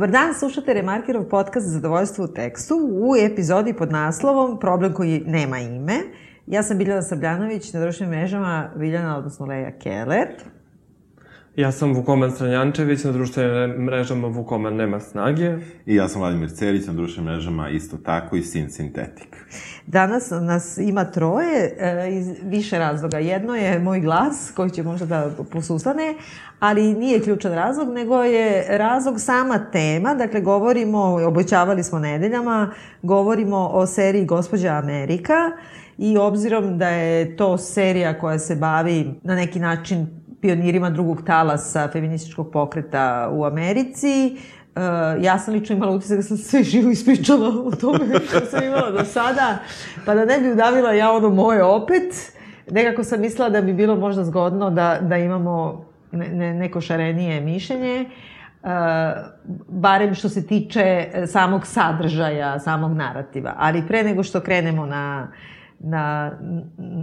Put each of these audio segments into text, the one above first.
Dobar dan, slušate Remarkerov podcast Zadovoljstvo u tekstu u epizodi pod naslovom Problem koji nema ime. Ja sam Biljana Sabljanović, na društvenim mrežama Biljana, odnosno Leja Keller. Ja sam Vukoman Stranjančević, na društvenim mrežama Vukoman nema snage. I ja sam Vladimir Cerić na društvenim mrežama, isto tako i Sin Sintetik. Danas nas ima troje e, iz više razloga. Jedno je moj glas koji će možda da posustane, ali nije ključan razlog, nego je razlog sama tema. Dakle, govorimo, obećavali smo nedeljama, govorimo o seriji Gospodja Amerika i obzirom da je to serija koja se bavi na neki način pionirima drugog talasa feminističkog pokreta u Americi. Uh, ja sam lično imala utisak da sam sve živo ispričala o tome što sam imala do sada, pa da ne bi udavila ja ono moje opet, nekako sam mislila da bi bilo možda zgodno da, da imamo ne, ne, neko šarenije mišljenje, uh, barem što se tiče samog sadržaja, samog narativa. Ali pre nego što krenemo na, na,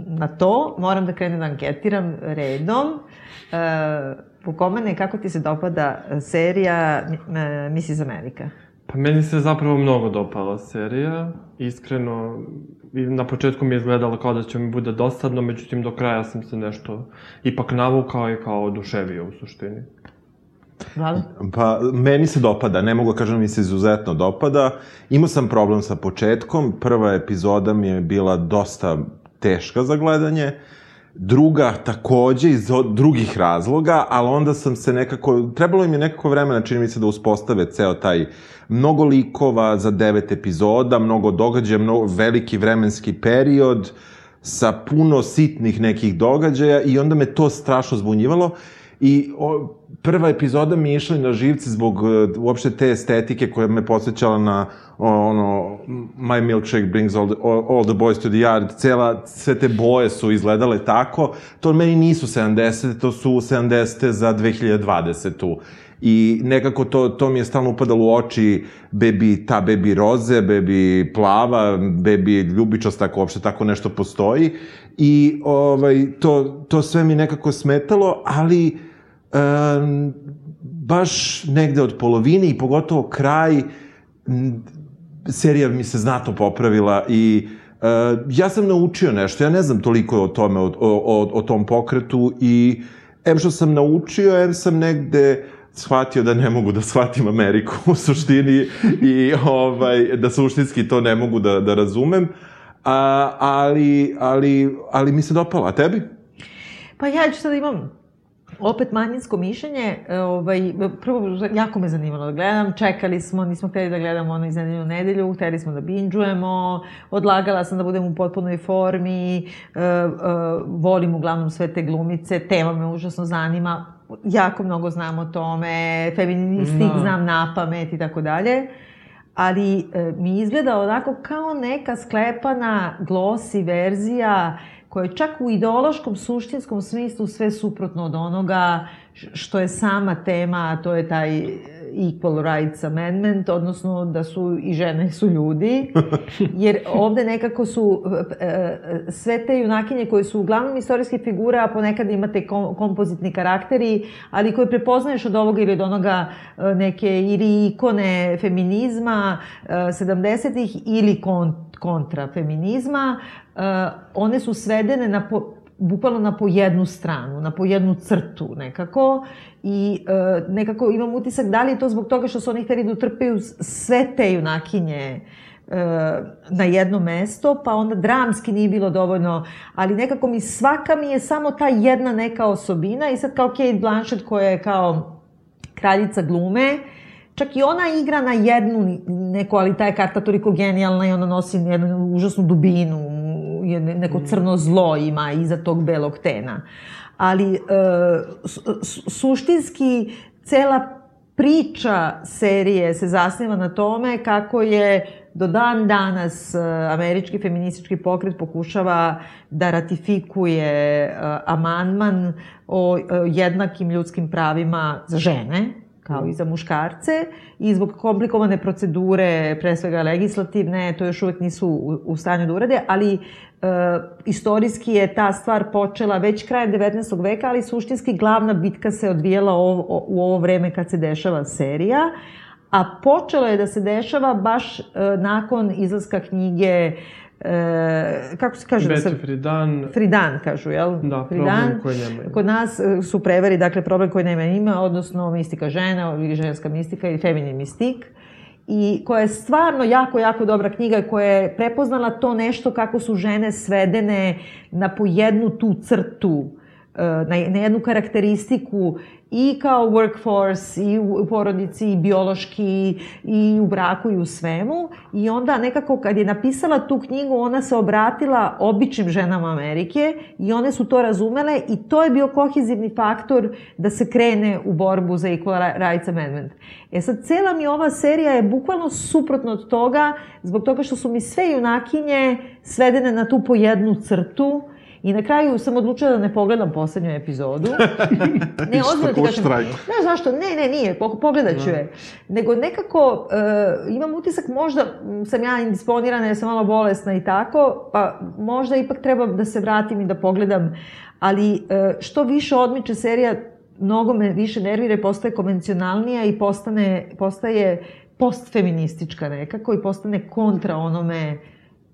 na to, moram da krenem da anketiram redom. Uh, Vukomane, kako ti se dopada serija uh, Mrs. America? Pa meni se zapravo mnogo dopala serija. Iskreno, na početku mi je izgledalo kao da će mi bude dosadno, međutim do kraja sam se nešto ipak navukao i kao oduševio u suštini. Vlada? Pa, meni se dopada, ne mogu da kažem da mi se izuzetno dopada. Imao sam problem sa početkom, prva epizoda mi je bila dosta teška za gledanje, druga takođe iz drugih razloga, ali onda sam se nekako, trebalo im je nekako vremena, čini mi se da uspostave ceo taj mnogo likova za devet epizoda, mnogo događaja, mnogo veliki vremenski period, sa puno sitnih nekih događaja i onda me to strašno zbunjivalo I o, prva epizoda mi je išla na živce zbog uh, uopšte te estetike koja me posjećala na ono My milkshake brings all the, all, the boys to the yard. Cela, sve te boje su izgledale tako. To meni nisu 70. To su 70. za 2020. I nekako to, to mi je stalno upadalo u oči bebi, ta bebi roze, bebi plava, bebi ljubičast, ako uopšte tako nešto postoji. I ovaj, to, to sve mi nekako smetalo, ali baš negde od polovine i pogotovo kraj, serija mi se znatno popravila i uh, ja sam naučio nešto, ja ne znam toliko o tome, o, o, o tom pokretu i em što sam naučio, em sam negde shvatio da ne mogu da shvatim Ameriku u suštini i ovaj, da suštinski to ne mogu da, da razumem, a, ali, ali, ali mi se dopala. A tebi? Pa ja ću sad imam opet manjinsko mišljenje, e, ovaj, prvo, jako me zanimalo da gledam, čekali smo, nismo hteli da gledamo ono iz nedelju u nedelju, hteli smo da binđujemo, odlagala sam da budem u potpunoj formi, uh, uh, volim uglavnom sve te glumice, tema me užasno zanima, jako mnogo znam o tome, feministik no. znam na pamet i tako dalje, ali e, mi izgleda onako kao neka sklepana glosi verzija koja je čak u ideološkom, suštinskom smislu sve suprotno od onoga što je sama tema, a to je taj Equal Rights Amendment, odnosno da su i žene su ljudi, jer ovde nekako su e, e, sve te junakinje koje su uglavnom istorijske figure, a ponekad imate kompozitni karakteri, ali koje prepoznaješ od ovoga ili od onoga e, neke ili ikone feminizma 70-ih ili kontra feminizma, one su svedene na po, bukvalno na po jednu stranu, na po jednu crtu nekako i e, nekako imam utisak da li je to zbog toga što su oni hteli da utrpeju sve te junakinje e, na jedno mesto, pa onda dramski nije bilo dovoljno, ali nekako mi svaka mi je samo ta jedna neka osobina i sad kao Kate Blanchett koja je kao kraljica glume, čak i ona igra na jednu neku, ali ta je karta toliko genijalna i ona nosi jednu užasnu dubinu, neko crno zlo ima iza tog belog tena. Ali e, suštinski cela priča serije se zasniva na tome kako je do dan danas e, američki feministički pokret pokušava da ratifikuje e, amandman o jednakim ljudskim pravima za žene, kao i za muškarce i zbog komplikovane procedure, pre svega legislativne, to još uvek nisu u, u stanju da urade, ali e, istorijski je ta stvar počela već krajem 19. veka, ali suštinski glavna bitka se odvijela ovo, u ovo vreme kad se dešava serija, a počelo je da se dešava baš e, nakon izlaska knjige e, kako se kaže? Da se... Friedan, Fridan, kažu, jel? Da, Fridan. problem koji nema ime. Kod nas e, su preveri, dakle, problem koji nema ima, odnosno mistika žena, ili ženska mistika, ili feminin mistik. I koja je stvarno jako, jako dobra knjiga koja je prepoznala to nešto kako su žene svedene na po jednu tu crtu, e, na, na jednu karakteristiku i kao workforce, i u porodici, i biološki, i u braku, i u svemu. I onda nekako kad je napisala tu knjigu, ona se obratila običnim ženama Amerike i one su to razumele i to je bio kohezivni faktor da se krene u borbu za Equal Rights Amendment. E sad, cela mi ova serija je bukvalno suprotno od toga, zbog toga što su mi sve junakinje svedene na tu po jednu crtu, I na kraju sam odlučila da ne pogledam poslednju epizodu. ne, ozbiljno ti Ko kažem. štrajk. Ne, zašto? Ne, ne, nije. po- Pogledat ću je. Nego nekako uh, imam utisak možda m, sam ja indisponirana jer sam malo bolesna i tako, pa možda ipak treba da se vratim i da pogledam. Ali uh, što više odmiče serija, mnogo me više nervira i postaje konvencionalnija i postane, postaje postfeministička nekako i postane kontra onome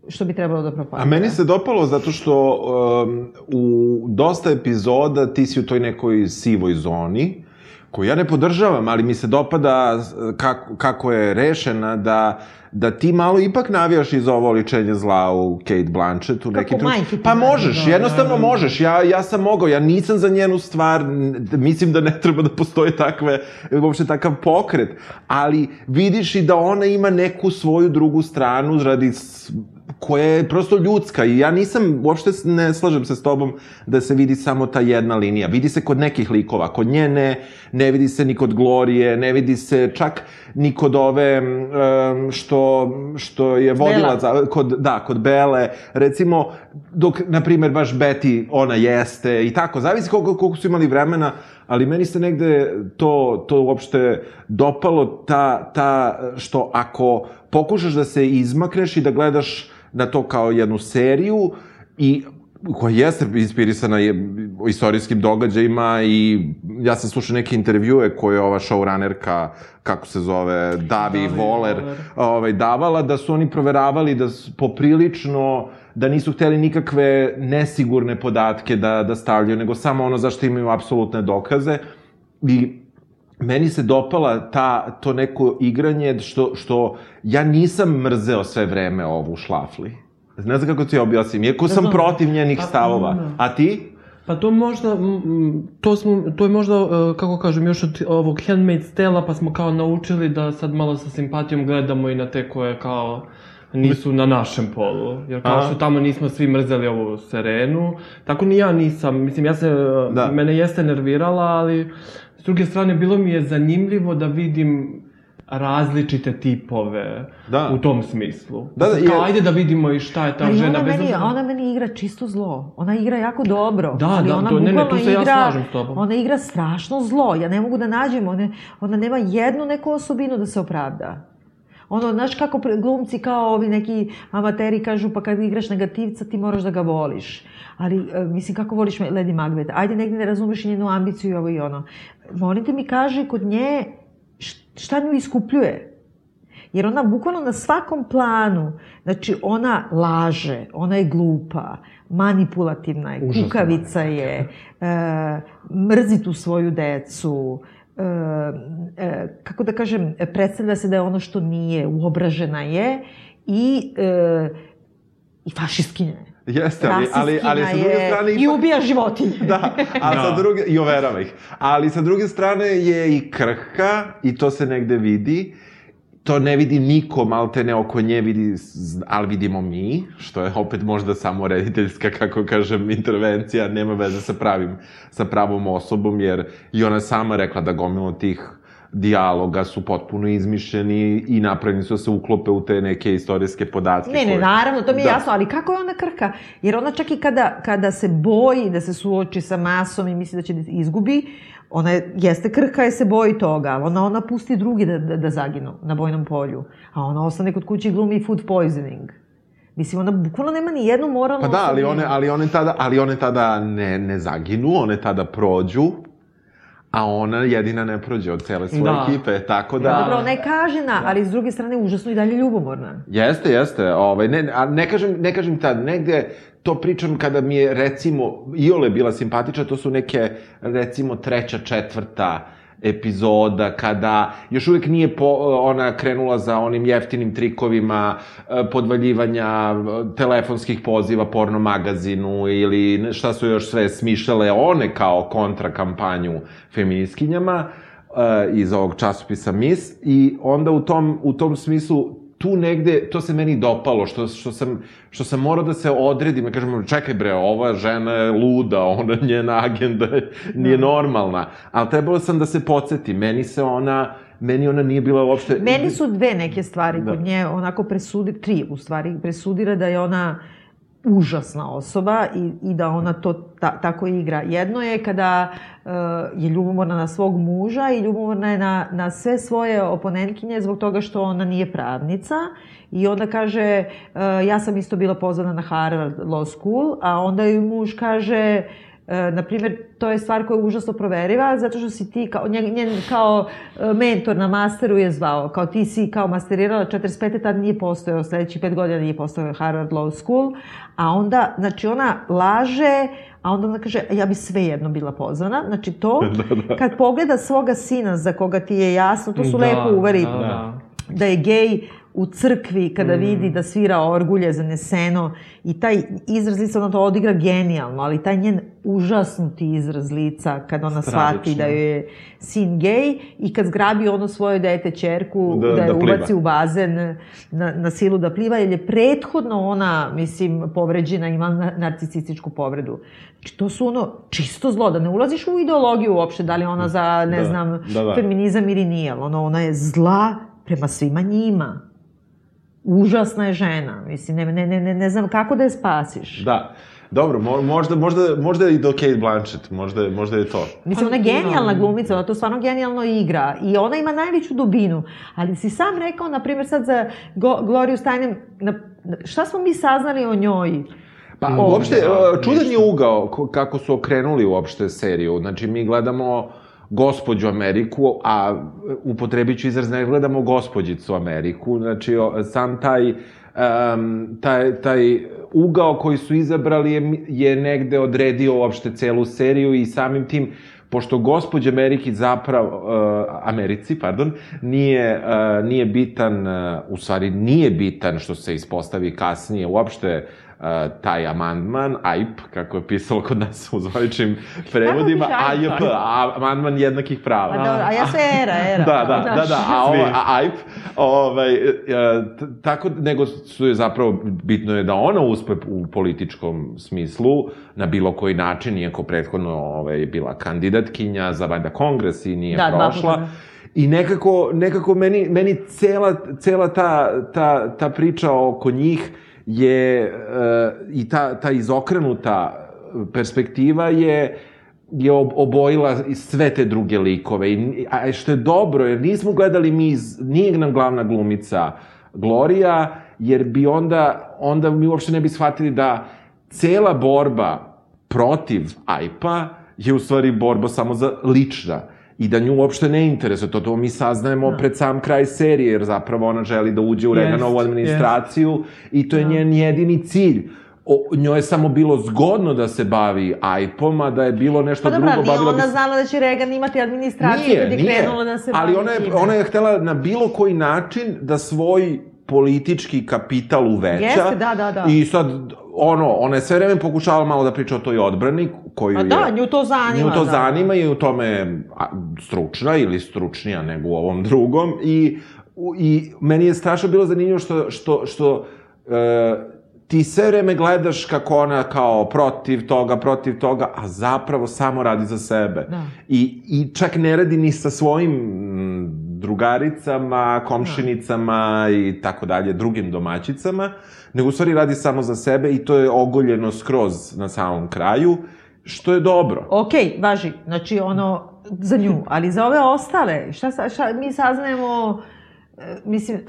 što bi trebalo da propagira. A meni se dopalo zato što um, u dosta epizoda ti si u toj nekoj sivoj zoni, koju ja ne podržavam, ali mi se dopada uh, kako, kako je rešena da da ti malo ipak navijaš iz ovo oličenje zla u Kate Blanchett u nekim trenut- majke ti Pa možeš, da, jednostavno možeš. Ja, ja sam mogao, ja nisam za njenu stvar, mislim da ne treba da postoje takve, uopšte takav pokret, ali vidiš i da ona ima neku svoju drugu stranu radi koja je prosto ljudska i ja nisam, uopšte ne slažem se s tobom da se vidi samo ta jedna linija. Vidi se kod nekih likova, kod nje ne, ne vidi se ni kod Glorije, ne vidi se čak ni kod ove um, što, što je vodila za, kod, da, kod Bele, recimo, dok, na primjer, baš Betty, ona jeste i tako, zavisi koliko, koliko su imali vremena, ali meni se negde to, to uopšte dopalo, ta, ta, što ako pokušaš da se izmakneš i da gledaš na to kao jednu seriju i koja jeste inspirisana je istorijskim događajima i ja sam slušao neke intervjue koje je ova showrunnerka, kako se zove, Davi Voler, Voler. ovaj, davala, da su oni proveravali da s- poprilično, da nisu hteli nikakve nesigurne podatke da, da stavljaju, nego samo ono zašto imaju apsolutne dokaze. I meni se dopala ta, to neko igranje što, što ja nisam mrzeo sve vreme ovu šlafli. Ne znam kako ti objasnim, iako sam protiv njenih Pa, stavova. da. A ti? Pa to možda, to smo, to je možda, e, kako kažem, još od ovog Handmaid's Tale-a, pa smo kao naučili da sad malo sa simpatijom gledamo i na te koje kao nisu na našem polu. Jer kao Aha. što tamo nismo svi mrzeli ovu Serenu, tako ni ja nisam. Mislim, ja se, Da. da. mene jeste nervirala, ali s druge strane, bilo mi je zanimljivo da vidim različite tipove Da. u tom smislu. Da, da, kao, ajde da vidimo i šta je ta Ali žena. ona bez meni, ona meni igra čisto zlo. Ona igra jako dobro. Da, ali da, ona to- ne, ne, tu se ja igra, slažem s tobom. Ona igra strašno zlo. Ja ne mogu da nađem. Ona, ona nema jednu neku osobinu da se opravda. Ono, znaš kako glumci kao ovi neki amateri kažu, pa kad igraš negativca ti moraš da ga voliš. Ali, e, mislim, kako voliš Lady Macbeth? Ajde, negde ne razumeš i njenu ambiciju i ovo i ono. Molim te mi kaže kod nje šta nju iskupljuje. Jer ona bukvalno na svakom planu, znači ona laže, ona je glupa, manipulativna je, Užasno kukavica je, e, mrzi tu svoju decu, kako da kažem, predstavlja se da je ono što nije, uobražena je i, e, i fašistkinja je. Jeste, ali, ali, ali sa druge je strane... I ubija životinje. Da, a sa Da. druge, i overava ih. Ali sa druge strane je i krhka, i to se negde vidi. To ne vidi niko, malte ne oko nje vidi, ali vidimo mi, što je opet možda samo rediteljska, kako kažem, intervencija, nema veze sa pravim, sa pravom osobom, jer i ona sama rekla da gomilo tih dijaloga su potpuno izmišljeni i napravljeni su da se uklope u te neke istorijske podatke. Ne, ne, koje- naravno, to mi je Da. jasno, ali kako je ona krka? Jer ona čak i kada, kada se boji da se suoči sa masom i misli da će da izgubi, ona je, jeste krhka je se boji toga, ali ona, ona pusti drugi da, da, da zaginu na bojnom polju, a ona ostane kod kuće i glumi food poisoning. Mislim, ona bukvalno nema ni jednu moralnu Pa da, ali one, ali one tada, ali one tada ne, ne zaginu, one tada prođu, a ona jedina ne prođe od cele svoje Da. ekipe, tako da... Da. Dobro, ona je kažena, ali s druge strane užasno i dalje ljubomorna. Jeste, jeste, ovaj, ne, a ne kažem, ne kažem tad, negde to pričam kada mi je, recimo, Iole bila simpatična, to su neke, recimo, treća, četvrta epizoda, kada još uvijek nije po, ona krenula za onim jeftinim trikovima e, podvaljivanja e, telefonskih poziva porno magazinu ili šta su još sve smišljale one kao kontrakampanju feminiskinjama e, iz ovog časopisa Miss i onda u tom, u tom smislu tu negde, to se meni dopalo, što, što, sam, što sam morao da se odredim, da kažem, čekaj bre, ova žena je luda, ona njena agenda je- nije normalna, ali trebalo sam da se podsjetim, meni se ona, meni ona nije bila uopšte... Meni su dve neke stvari Da. kod nje, onako presudi, tri u stvari, presudira da je ona užasna osoba i, i da ona to ta, tako igra. Jedno je kada uh, je ljubomorna na svog muža i ljubomorna je na, na sve svoje oponentkinje zbog toga što ona nije pravnica i onda kaže uh, ja sam isto bila pozvana na Harvard Law School, a onda ju muž kaže E, na primjer, to je stvar koja je užasno proveriva, zato što si ti, kao, njen, njen kao e, mentor na masteru je zvao, kao ti si kao masterirala 45. tad nije postojao, sledećih pet godina nije postojao Harvard Law School, a onda, znači ona laže, a onda ona kaže, ja bi svejedno bila pozvana, znači to, kad pogleda svoga sina za koga ti je jasno, to su Da, lepo uveri, da, da. da je gej u crkvi kada vidi da svira orgulje zaneseno i taj izraz lica, ona to odigra genijalno, ali taj njen užasnuti izraz lica kad ona shvati Stravično. da joj je sin gej i kad zgrabi ono svoje dete čerku Da- da, je da pliva. ubaci u bazen na, na silu da pliva, jer je prethodno ona, mislim, povređena, ima na- narcisističku povredu. Znači, to su ono čisto zlo, da ne ulaziš u ideologiju uopšte, da li ona za, ne Da, znam, da, da. feminizam ili nije, ono, ona je zla prema svima njima. Užasna je žena, mislim, ne, ne, ne, ne, ne znam kako da je spasiš. Da. Dobro, mo, možda, možda, možda i do Kate Blanchett, možda, možda je to. Mislim, ona je Pa, genijalna glumica, ona to stvarno genijalno igra i ona ima najveću dubinu. Ali si sam rekao, na primjer, sad za Go, Gloriju Steinem, na, na- šta smo mi saznali o njoj? Pa, O, uopšte, da, čudan je ugao ko- kako su okrenuli uopšte seriju. Znači, mi gledamo gospođu Ameriku, a upotrebit ću izraz, ne gledamo gospođicu Ameriku. Znači, sam taj, um, taj, taj ugao koji su izabrali je, je negde odredio uopšte celu seriju i samim tim pošto gospođa Ameriki zapravo, uh, Americi, pardon, nije, uh, nije bitan, uh, u stvari nije bitan što se ispostavi kasnije uopšte uh, taj amandman, AIP, kako je pisalo kod nas u zvaničnim prevodima, AIP? A- amandman jednakih prava. Pa dobro, a ja se era, era. Da, da, da, da, a ovo, a AIP, ovaj, e, tako, nego su je zapravo, bitno je da ona uspe u političkom smislu, na bilo koji način, iako prethodno ovaj, je bila kandidatkinja za valjda kongres i nije Da, prošla. da. I nekako, nekako meni, meni cela, cela ta, ta, ta priča oko njih je, e, i ta, ta izokrenuta perspektiva je, je ob- obojila sve te druge likove. I, a što je dobro, jer nismo gledali mi, iz, nije nam glavna glumica Gloria, jer bi onda, onda mi uopšte ne bi shvatili da cela borba protiv AIP-a je u stvari borba samo za lična i da nju uopšte ne interesuje. To, to mi saznajemo Da. pred sam kraj serije, jer zapravo ona želi da uđe u Jest, Reganovu administraciju i to je njen jedini cilj. O, njoj je samo bilo zgodno da se bavi AIP-om, a da je bilo nešto Pa dobro, drugo, ali nije bavila bi ona se... znala da će Reagan imati administraciju kad je krenula da se ali bavi ona je, time. ona je htela na bilo koji način da svoj politički kapital uveća. Jeste, da, da, da. I sad, ono, ona je sve vreme pokušavala malo da priča o toj odbrani, koju A je... da, nju to zanima. Nju to da. zanima i u tome stručna ili stručnija nego u ovom drugom i, i meni je strašno bilo zanimljivo što, što, što e, ti sve vreme gledaš kako ona kao protiv toga, protiv toga, a zapravo samo radi za sebe. Da. I, I čak ne radi ni sa svojim drugaricama, komšinicama i tako dalje, drugim domaćicama, nego u stvari radi samo za sebe i to je ogoljeno skroz na samom kraju, što je dobro. Ok, važi. Znači, ono, za nju, ali za ove ostale, šta, šta mi saznajemo, e, mislim,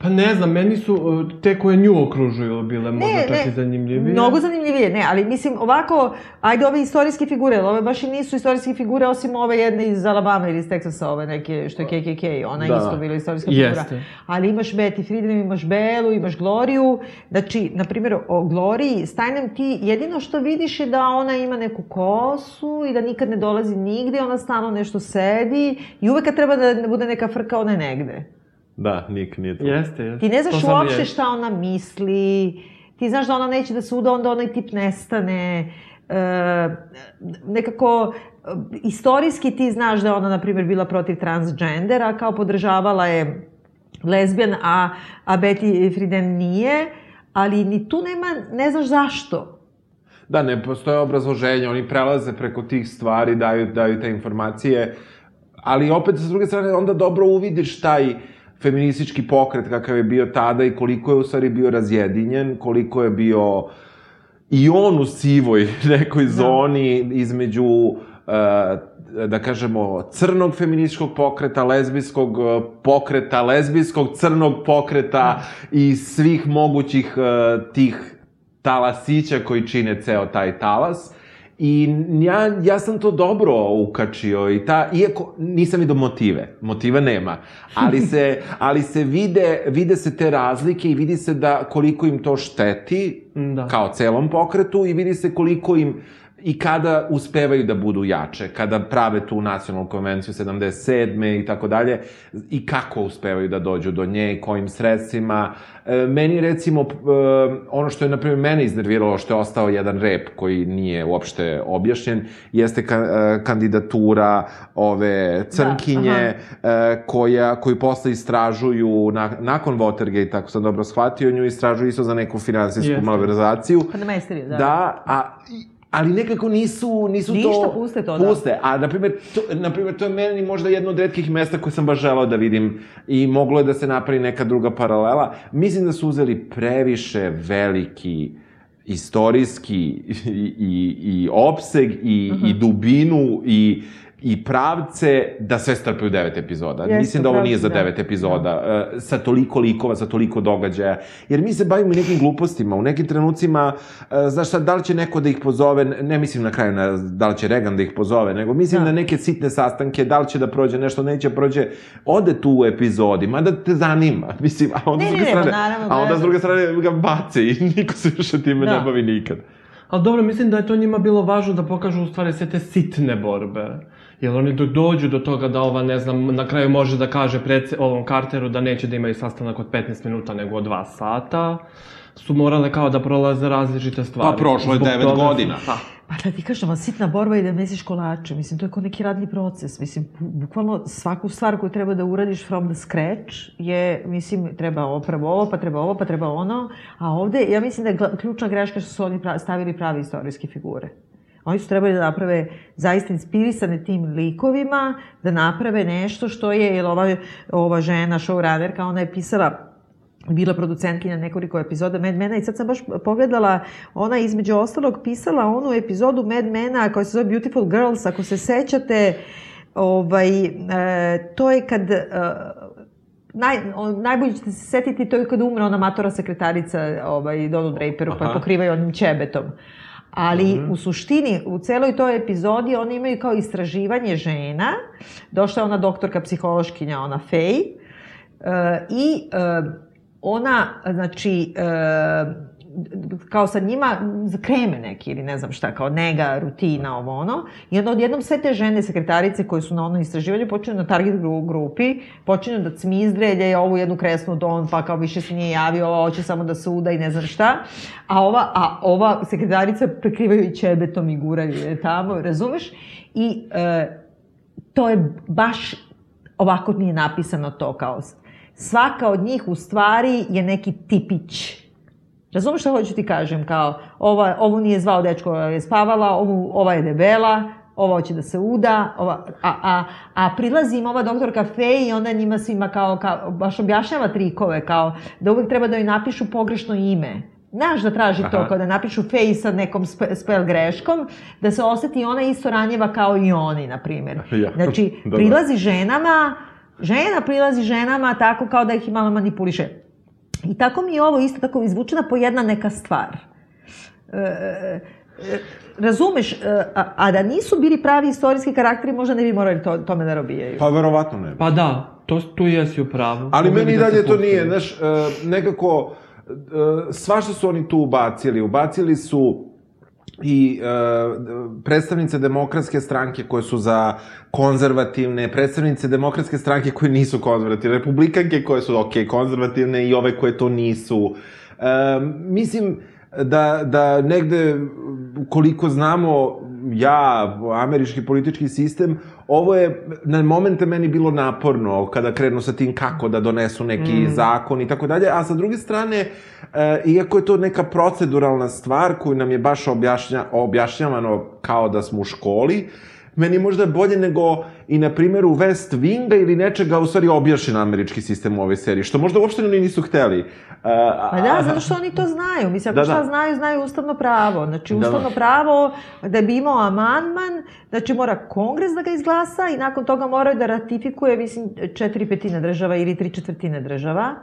Pa ne znam, meni su uh, te koje nju okružuju bile možda Ne, čak ne, i zanimljivije. Mnogo zanimljivije, ne, ali mislim ovako, ajde ove istorijske figure, ove baš i nisu istorijske figure, osim ove jedne iz Alabama ili iz Texasa, ove neke, što je KKK, ona Da. isto bila istorijska figura. Jeste. Ali imaš Betty Friedan, imaš Belu, imaš Gloriju, znači, na primjer, o Gloriji, Steinem ti jedino što vidiš je da ona ima neku kosu i da nikad ne dolazi nigde, ona stalno nešto sedi i uvek kad treba da bude neka frka, ona je negde. Da, Nik nije to. Jeste, jeste. Ti ne znaš To uopšte je. šta ona misli, ti znaš da ona neće da se uda, onda onaj tip nestane. E, nekako, e, istorijski ti znaš da je ona, na primjer, bila protiv transgendera, kao podržavala je lezbijan, a, a Betty Friedan nije, ali ni tu nema, ne znaš zašto. Da, ne postoje obrazloženje, oni prelaze preko tih stvari, daju, daju te informacije, ali opet, sa druge strane, onda dobro uvidiš taj feministički pokret kakav je bio tada i koliko je u stvari bio razjedinjen, koliko je bio i on u sivoj nekoj zoni između e, da kažemo, crnog feminističkog pokreta, lezbijskog e, pokreta, lezbijskog crnog pokreta i svih mogućih e, tih talasića koji čine ceo taj talas. I ja, ja sam to dobro ukačio i ta, iako nisam vidio motive, motiva nema, ali se, ali se vide, vide se te razlike i vidi se da koliko im to šteti, Da. kao celom pokretu i vidi se koliko im i kada uspevaju da budu jače, kada prave tu nacionalnu konvenciju 77. i tako dalje, i kako uspevaju da dođu do nje kojim sredstvima. E, meni recimo, e, ono što je, na primjer, mene iznerviralo, što je ostao jedan rep koji nije uopšte objašnjen, jeste ka, e, kandidatura ove crnkinje, e, koja, koju posle istražuju na, nakon Watergate, tako sam dobro shvatio, nju istražuju isto za neku finansijsku malverzaciju. Pa Mesteriju, da. Da, a, i- ali nekako nisu, nisu to... Ništa, puste to, da. Puste, a na primjer, to, na primjer, to je meni možda jedno od redkih mesta koje sam baš želao da vidim i moglo je da se napravi neka druga paralela. Mislim da su uzeli previše veliki istorijski i, i, i opseg i, i dubinu i i pravce da sve strpe u devet epizoda. Jeste, Mislim da ovo nije za da. devet epizoda, e, sa toliko likova, sa toliko događaja. Jer mi se bavimo nekim glupostima. U nekim trenucima, e, znaš šta, da li će neko da ih pozove, ne mislim na kraju na, da li će Regan da ih pozove, nego mislim Da. na neke sitne sastanke, da li će da prođe nešto, neće prođe, ode tu u epizodi, mada te zanima. Mislim, a onda Ne, s druge ne, pa strane, naravno, a onda s druge strane ga bace i niko se više time Da. ne bavi nikad. Ali dobro, mislim da je to njima bilo važno da pokažu u stvari sve te sitne borbe. Jer oni dok dođu do toga da ova, ne znam, na kraju može da kaže prece, ovom Carteru da neće da imaju sastanak od 15 minuta nego od 2 sata, su morale kao da prolaze različite stvari. Pa prošlo je Zbog devet toga su- godina. Pa, Pa da ti kažem, sitna borba i da mesiš kolače, mislim, to je kao neki radni proces, mislim, bu- bukvalno svaku stvar koju treba da uradiš from the scratch je, mislim, treba ovo, prvo ovo, pa treba ovo, pa treba ono, a ovde, ja mislim da je ključna greška što su oni stavili prave istorijske figure. Oni su trebali da naprave zaista inspirisane tim likovima, da naprave nešto što je, jer ova, ova žena, showrunnerka, ona je pisala bila producentkinja nekoliko epizoda Mad Mena i sad sam baš pogledala, ona između ostalog pisala onu epizodu Mad Mena koja se zove Beautiful Girls, ako se sećate, ovaj, e, to je kad e, Naj, o, najbolje ćete se setiti, to je kada umre ona matora sekretarica ovaj, Donu Draperu, pa je pokrivaju onim čebetom. Ali Mhm. u suštini, u celoj toj epizodi oni imaju kao istraživanje žena. Došla je ona doktorka psihološkinja, ona Fej, e, i e, ona, znači, e, kao sa njima za kreme neki ili ne znam šta, kao nega, rutina, ovo ono. I onda odjednom sve te žene, sekretarice koje su na ono istraživanju, počinju na target gru- grupi, počinju da cmizdrelje ovu jednu kresnu don, pa kao više se nije javio, ova hoće samo da se uda i ne znam šta. A ova, a ova sekretarica prekrivaju i čebetom i guraju je tamo, razumeš? I e, to je baš ovako mi je napisano to kao svaka od njih u stvari je neki tipić. Razumeš šta hoću ti kažem? Kao, ova, ovu nije zvao dečko, je spavala, ovu, ova je debela, ova hoće da se uda, ova, a, a, a prilazi im ova doktorka Fej i onda njima svima kao, kao, baš objašnjava trikove, kao da uvek treba da joj napišu pogrešno ime. Znaš da traži to Aha. kada napišu face sa nekom spe, spell greškom, da se oseti ona isto ranjiva kao i oni, na primjer. Ja. Znači, Da, da. prilazi ženama, žena prilazi ženama tako kao da ih malo manipuliše. I tako mi je ovo isto tako izvučena po jedna neka stvar. E, e, razumeš, e, a, a da nisu bili pravi istorijski karakteri, možda ne bi morali to, tome da robijaju. Pa verovatno ne. Pa da, to, tu jesi u pravu. Ali meni i bi da dalje to nije, znaš, e, nekako, e, svašta su oni tu ubacili. Ubacili su i e, predstavnice demokratske stranke koje su za konzervativne, predstavnice demokratske stranke koje nisu konzervativne, republikanke koje su, ok, konzervativne i ove koje to nisu. E, mislim da, da negde, koliko znamo, ja, američki politički sistem, ovo je na momente meni bilo naporno kada krenu sa tim kako da donesu neki mm. zakon i tako dalje, a sa druge strane, e, iako je to neka proceduralna stvar koju nam je baš objašnja, objašnjavano kao da smo u školi, meni je možda bolje nego i na primjeru West Winga ili nečega u stvari objašnjen američki sistem u ovoj seriji, što možda uopšte oni nisu hteli. Uh, Pa da, zato što oni to znaju. Mislim, ako Da, šta da. znaju, znaju ustavno pravo. Znači, Da, da. ustavno pravo da bi imao amandman, znači mora kongres da ga izglasa i nakon toga moraju da ratifikuje, mislim, četiri petine država ili tri četvrtine država.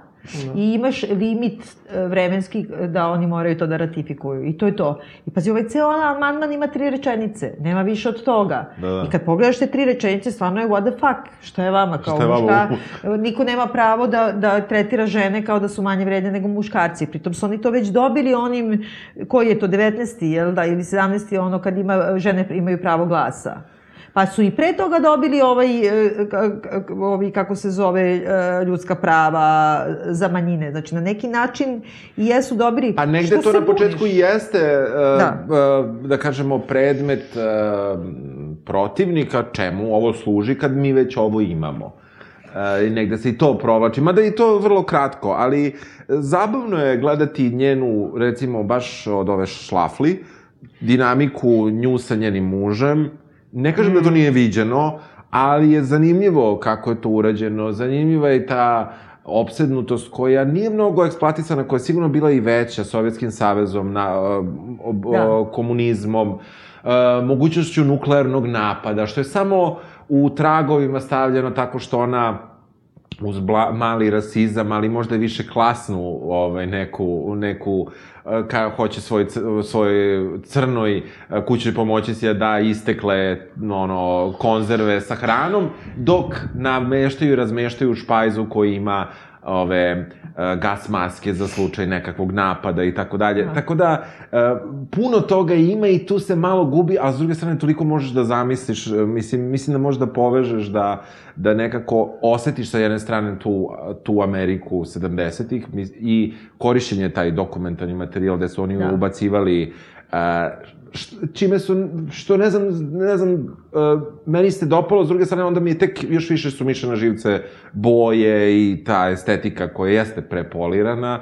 I imaš limit e, vremenski da oni moraju to da ratifikuju. I to je to. I pazi, ovaj ceo amandman ima tri rečenice. Nema više od toga. Da, da. I kad pogledaš te tri rečenice, stvarno je what the fuck. Šta je vama? Kao Šta je vama muška, u- niko nema pravo da, da tretira žene kao da su manje vredne nego muškarci. Pritom su oni to već dobili onim, koji je to, 19. jel da, ili 17. ono kad ima, žene imaju pravo glasa. Pa su i pre toga dobili ovaj, e, ovi, kako se zove, e, ljudska prava za manjine. Znači, na neki način jesu dobri. A negde to na početku buniš? jeste, uh, Da. da. kažemo, predmet protivnika, čemu ovo služi kad mi već ovo imamo. I negde se i to provlači, mada i to vrlo kratko, ali e, zabavno je gledati njenu, recimo, baš od ove šlafli, dinamiku nju sa njenim mužem. Ne kažem da to nije viđeno, ali je zanimljivo kako je to urađeno. Zanimljiva je ta opsednutost koja nije mnogo eksploatisana, koja je sigurno bila i veća Sovjetskim savezom, na, ob, Da. o, komunizmom, e, mogućnošću nuklearnog napada, što je samo u tragovima stavljeno tako što ona uz bla, mali rasizam, ali možda više klasnu ovaj, neku, neku e, ka, hoće svoj, svoj crnoj e, kućnoj pomoći si da da istekle ono, konzerve sa hranom, dok nameštaju i razmeštaju špajzu koji ima ove e, gas maske za slučaj nekakvog napada i tako dalje. Tako da, e, puno toga ima i tu se malo gubi, a s druge strane toliko možeš da zamisliš, e, mislim, mislim da možeš da povežeš, da, da nekako osetiš sa jedne strane tu, tu Ameriku 70-ih mis- i korišćenje taj dokumentarni materijal gde su oni Da. da. ubacivali e, š- čime su, što ne znam, ne znam, e, meni se dopalo, s druge strane, onda mi je tek još više su miše na živce boje i ta estetika koja jeste prepolirana,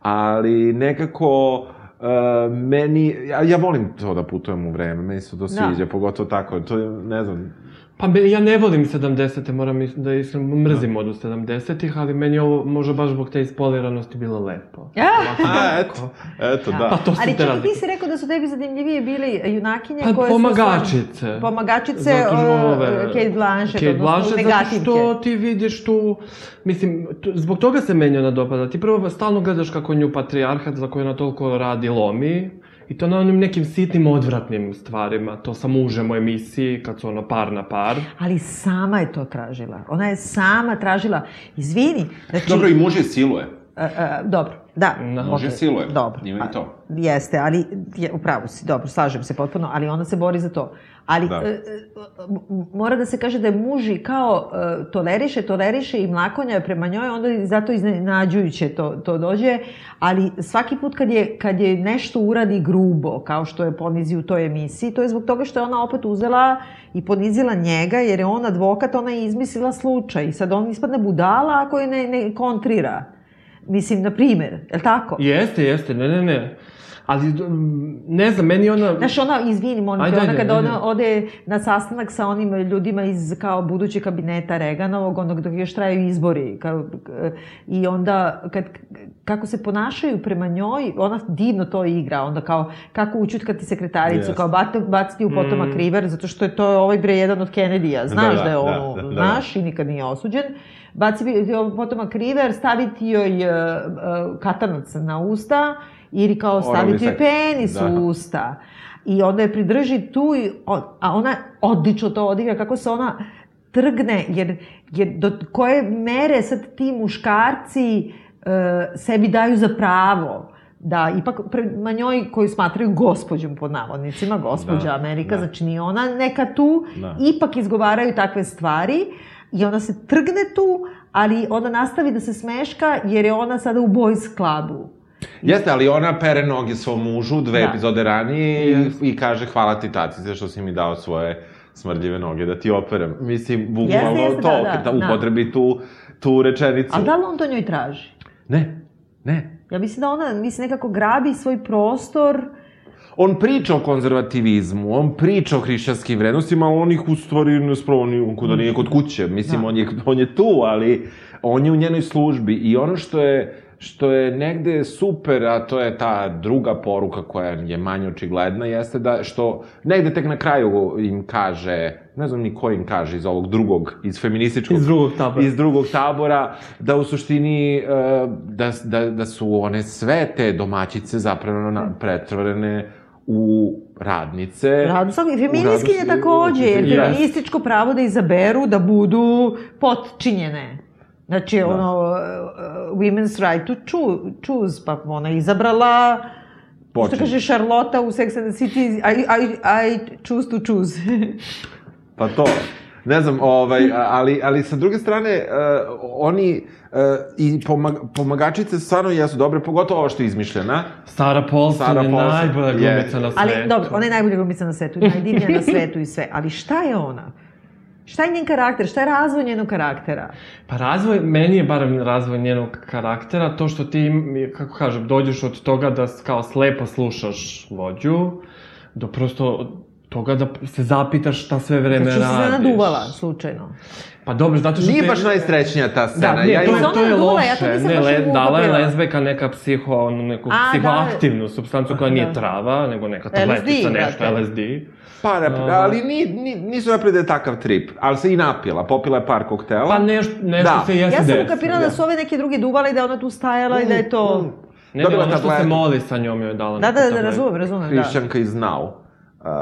ali nekako e, meni, ja, ja volim to da putujem u vreme, meni se to Da. sviđa, pogotovo tako, to je, ne znam, Pa me, ja ne volim 70-te, moram is- da iskreno mrzim od 70-ih, ali meni je ovo možda baš zbog te ispoliranosti bilo lepo. Ja. A, eto, eto, da. Pa to su Ali te razlike. ti si rekao da su tebi zanimljivije bili junakinje Pa koje su... pomagačice. stvarno- Pomagačice, Zato ove- Kate Blanchett, Kate odnosno Blanchett, zato negativke. što ti vidiš tu, mislim, tu, zbog toga se meni ona dopada. Ti prvo stalno gledaš kako nju patrijarhat za koju ona toliko radi lomi, i to na onim nekim sitnim odvratnim stvarima, to sa mužem u emisiji, kad su ono par na par. Ali sama je to tražila. Ona je sama tražila. Izvini, znači... Dobro, i muž je siluje. A, a, dobro, da. Može okej, siluje. Dobro. Ima i a, to. Jeste, ali je, upravo si, dobro, slažem se potpuno, ali ona se bori za to. Ali Da. e, e, mora da se kaže da je muž i kao e, toleriše, toleriše i mlakonja je prema njoj, onda i zato iznenađujuće to, to dođe, ali svaki put kad je, kad je nešto uradi grubo, kao što je ponizi u toj emisiji, to je zbog toga što je ona opet uzela i ponizila njega, jer je on advokat, ona je izmislila slučaj i sad on ispadne budala ako je ne, ne kontrira. Mislim, na primer, je li tako? Jeste, jeste, ne, ne, ne. Ali, ne znam, meni ona... Znaš, ona, izvini, molim te, Ajde, ona kada ona ode na sastanak sa onim ljudima iz kao budućeg kabineta Reganovog, onog dok još traju izbori, kao, i onda kad, kako se ponašaju prema njoj, ona divno to igra, onda kao kako učutkati sekretaricu, Jeste. kao bat, baciti u potomak Mm. River, zato što je to ovaj bre jedan od Kennedyja, znaš da, da, je da, ono, da, da, da. znaš, i nikad nije osuđen, baciti potomak River, staviti joj uh, uh, katanac na usta, ili kao staviti joj penis Da. u usta. I onda je pridrži tu, i, a ona odlično to odigra, kako se ona trgne, jer, jer do koje mere sad ti muškarci e, sebi daju za pravo da ipak prema njoj koju smatraju gospođom pod navodnicima, gospođa Da, Amerika, da. znači ni ona neka tu, Da. ipak izgovaraju takve stvari i ona se trgne tu, ali onda nastavi da se smeška jer je ona sada u boys clubu. Jeste, ali ona pere noge svom mužu dve Da. epizode ranije i, i kaže hvala ti tatice što si mi dao svoje smrdljive noge da ti operem. Mislim, bukvalno Jeste, to, da, da, da, da. upotrebi tu, tu rečenicu. Ali da li on to njoj traži? Ne, ne. Ja mislim da ona, mislim, nekako grabi svoj prostor, On priča o konzervativizmu, on priča o hrišćanskim vrednostima, ali on ih u stvari ne sprovoni on kuda nije kod kuće. Mislim, Da. on, je, on je tu, ali on je u njenoj službi. I ono što je, što je negde super, a to je ta druga poruka koja je manje očigledna, jeste da što negde tek na kraju im kaže, ne znam ni ko im kaže iz ovog drugog, iz feminističkog Iz drugog tabora. iz drugog tabora, da u suštini, e, da, da, da su one sve te domaćice zapravo na, pretvorene u radnice. U feminiskinje radno- takođe, jer Yes. feminističko pravo da izaberu da budu potčinjene. Znači, Da. ono, uh, women's right to choo- choose, pa ona izabrala, što Počinje. kaže Charlotte u Sex and the City, I, I, I choose to choose. Pa to. Ne znam, ovaj, ali, ali sa druge strane, uh, oni uh, i pomag, pomagačice stvarno jesu dobre, pogotovo ovo što je izmišljena. Sara Paulson Sara je Paulson najbolja je- glumica na svetu. Ali, dobro, ona je najbolja glumica na svetu, najdivnija na svetu i sve. Ali šta je ona? Šta je njen karakter? Šta je razvoj njenog karaktera? Pa razvoj, meni je barem razvoj njenog karaktera, to što ti, kako kažem, dođeš od toga da kao slepo slušaš vođu, do prosto toga da se zapitaš šta sve vreme Znači, radiš. se naduvala, slučajno. Pa dobro, zato što Nije te- baš najsrećnija ta scena. Da, ne, ja to, je, to je loše. ja to nisam ne, le, dala je lezbeka neka psiho, ono, neku A, da. psihoaktivnu substancu koja nije Da. trava, nego neka LSD, tabletica, nešto, brate. LSD. Pa, nap- ali ni, ni, nisu napravili da je takav trip. Ali se i napila. Popila je par koktela. Pa neš, nešto Da. se jeste Ja sam ukapirala da su ove neke druge duvale i da je ona tu stajala i da je to... Mm. Ne, ne, ono što se moli sa njom joj dala Da, da, da, tabletu. razumem, razumem, da. Hrišćanka iz Now. Uh,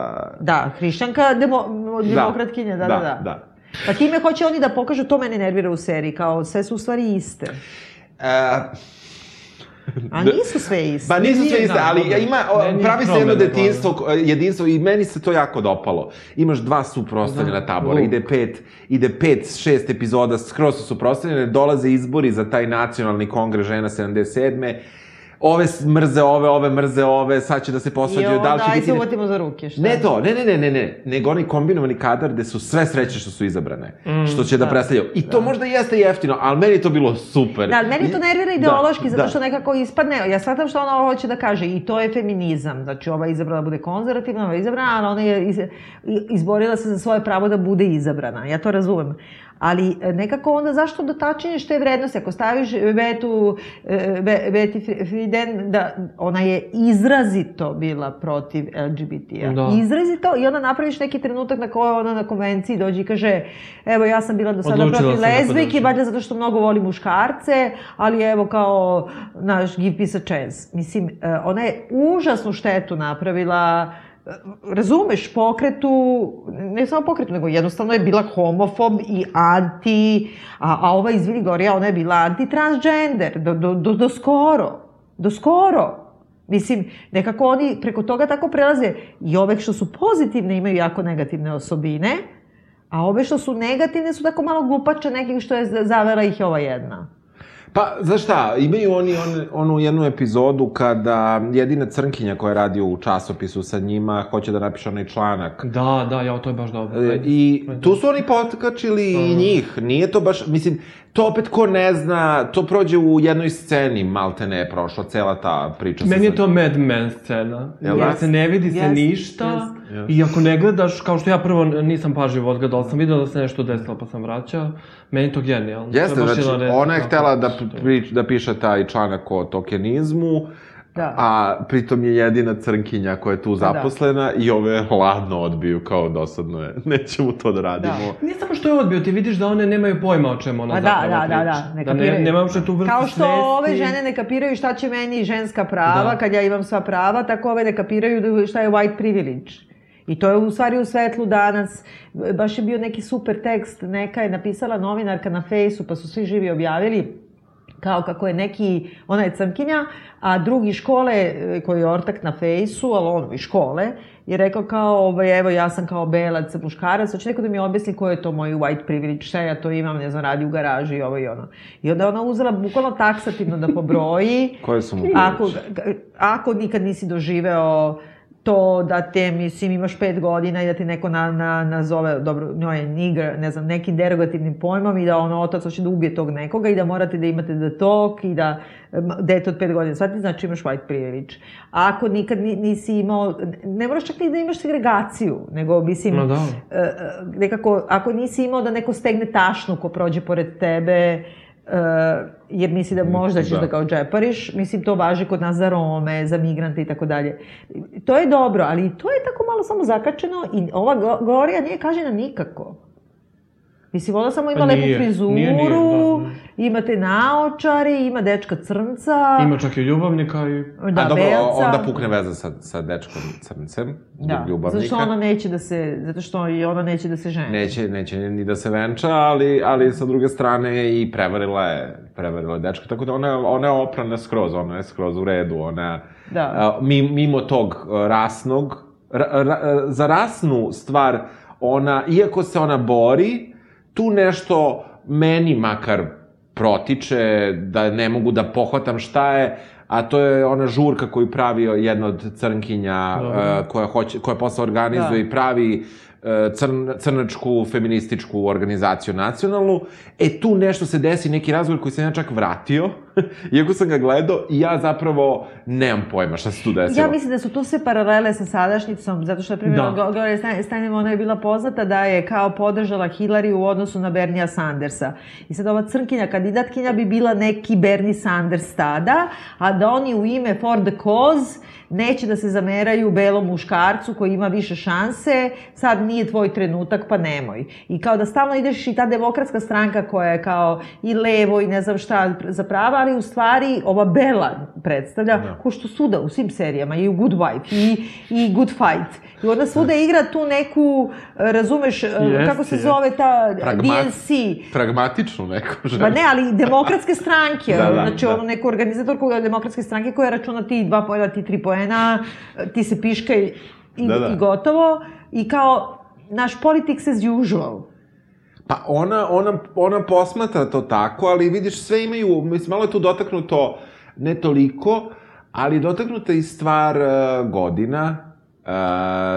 Da, hrišćanka, demo, demokratkinja, da, da, da. da. Pa time hoće oni da pokažu, to mene nervira u seriji, kao sve su u stvari iste. Uh, A nisu sve iste. Pa nisu sve iste, da, ali dobro. ima, je pravi se jedno detinstvo, jedinstvo i meni se to jako dopalo. Imaš dva suprostavljena Da, tabora, luk. ide pet, ide pet, šest epizoda skroz su suprostavljene, dolaze izbori za taj nacionalni kongres žena 77. Ove mrze ove, ove mrze ove, sad će da se I posvađaju, da li onda, će biti... se uvatimo za ruke, šta? Ne to, ne, ne, ne, ne, ne, nego onaj kombinovani kadar gde su sve sreće što su izabrane, Mm, što će da, da, predstavljaju. I to možda jeste jeftino, ali meni je to bilo super. Da, ali meni to nervira I- ideološki, zato da. što nekako ispadne, ja shvatam što ona hoće da kaže, i to je feminizam, znači ova je da bude konzervativna, ova je izabrana, ali ona je iz, i- izborila se za svoje pravo da bude izabrana, ja to razumem. Ali e, nekako onda zašto dotačenješ te vrednosti? Ako staviš Betu, e, Be, Beti Fri- Friden, da ona je izrazito bila protiv LGBT-a. Da. Izrazito i onda napraviš neki trenutak na kojoj ona na konvenciji dođe i kaže evo ja sam bila do sada Odlučila protiv da lezbijke, podržim. valjda zato što mnogo voli muškarce, ali evo kao naš give peace a chance. Mislim, e, ona je užasnu štetu napravila e, razumeš, pokretu, ne samo pokretu, nego jednostavno je bila homofob i anti, a, a ova, izvini Gorija, ona je bila anti-transgender, do, do, do, do skoro, do skoro. Mislim, nekako oni preko toga tako prelaze i ove što su pozitivne imaju jako negativne osobine, a ove što su negativne su tako malo glupače nekih što je zavela ih ova jedna. Pa, znaš šta, imaju oni on, onu jednu epizodu kada jedina crnkinja koja radi u časopisu sa njima hoće da napiše onaj članak. Da, da, ja, to je baš dobro. E, I tu su oni potkačili i njih. Nije to baš, mislim, to opet ko ne zna, to prođe u jednoj sceni, malte ne je prošla cela ta priča. sa Meni je to Mad Men scena. Jel Jer da? se ne vidi se Jest, ništa. Jest. I ako ne gledaš, kao što ja prvo nisam pažljivo odgledao, sam vidio da se nešto desilo pa sam vraćao. Meni to genijalno. Jeste, znači, jedan red- ona je htela da, što- pri, da piše taj članak o tokenizmu, Da. a pritom je jedina crnkinja koja je tu da. zaposlena i ove hladno odbiju, kao dosadno je, nećemo to da radimo. Nije samo što je odbio, ti vidiš da one nemaju pojma o čemu ona A da, zapravo da, da, priča. da, ne da ne, kapiraju. nema uopšte tu vrstu Kao što svesti. ove žene ne kapiraju šta će meni ženska prava, Da. kad ja imam sva prava, tako ove ne kapiraju da- šta je white privilege. I to je u stvari u svetlu danas, baš je bio neki super tekst, neka je napisala novinarka na fejsu, pa su svi živi objavili, kao kako je neki, ona je crnkinja, a drugi škole, e, koji je ortak na fejsu, ali on iz škole, je rekao kao, ovaj, evo ja sam kao belac muškarac, hoće neko da mi objasni ko je to moj white privilege, šta ja to imam, ne znam, radi u garaži i ovo i ono. I onda ona uzela bukvalno taksativno da pobroji, Koje su mu ako, ako nikad nisi doživeo to da te, mislim, imaš pet godina i da ti neko na, na, nazove, dobro, njoj je nigger, ne znam, nekim derogativnim pojmom i da ono otac hoće da ubije tog nekoga i da morate da imate da tok i da dete od pet godina, sad ti znači imaš white privilege. A ako nikad ni- nisi imao, ne moraš čak ni da imaš segregaciju, nego, mislim, Ma da. e, e, nekako, ako nisi imao da neko stegne tašnu ko prođe pored tebe, jer misli da možda ćeš da. da, kao džepariš, mislim to važi kod nas za Rome, za migrante i tako dalje. To je dobro, ali to je tako malo samo zakačeno i ova Gorija nije kažena nikako. Mislim, ona samo ima Pa lepu nije, frizuru, nije, nije, da, da. ima te naočari, ima dečka crnca, Ima čak i ljubavnika i... da, A dobro, belca. onda pukne veza sa, sa dečkom crncem, Da, ljubavnika. zato što ona neće da se, zato što i ona neće da se ženi. Neće, neće ni da se venča, ali, ali sa druge strane i prevarila je, prevarila je dečka, tako da ona, ona je oprana skroz, ona je skroz u redu, ona... Da. mimo tog a, rasnog, ra, ra, a, za rasnu stvar, ona, iako se ona bori, tu nešto meni makar protiče, da ne mogu da pohvatam šta je, a to je ona žurka koju pravi jedna od crnkinja, uh, koja, hoće, koja posle organizuje Da. i pravi uh, crn, crnačku feminističku organizaciju nacionalnu. E, tu nešto se desi, neki razgovor koji sam ja čak vratio, iako sam ga gledao, i ja zapravo nemam pojma šta se tu desilo. Ja mislim da su tu sve paralele sa sadašnjicom, zato što, na primjer, Da. Gloria Stein- Steinem, ona je bila poznata da je kao podržala Hillary u odnosu na Bernija Sandersa. I sad ova crnkinja kandidatkinja bi bila neki Bernie Sanders tada, a da oni u ime for the cause neće da se zameraju belom muškarcu koji ima više šanse, sad nije tvoj trenutak, pa nemoj. I kao da stalno ideš i ta demokratska stranka koja je kao i levo i ne znam šta za prava, ali u stvari ova Bela predstavlja, da. ko što suda u svim serijama, i u Good Wife, i, i Good Fight. I onda svuda igra tu neku, razumeš, e, Jeste, kako se jeste. zove ta Pragma- DNC, Pragmatičnu neku ženu. Pa ne, ali demokratske stranke, Da, da, znači da. ono neku organizatorku demokratske stranke koja računa ti dva poena, ti tri poena, ti se piška i, i, Da, da. i gotovo. I kao, naš politics as usual. Pa ona, ona, ona posmatra to tako, ali vidiš, sve imaju, mislim, malo je tu dotaknuto, ne toliko, ali dotaknuta i stvar uh, godina, uh,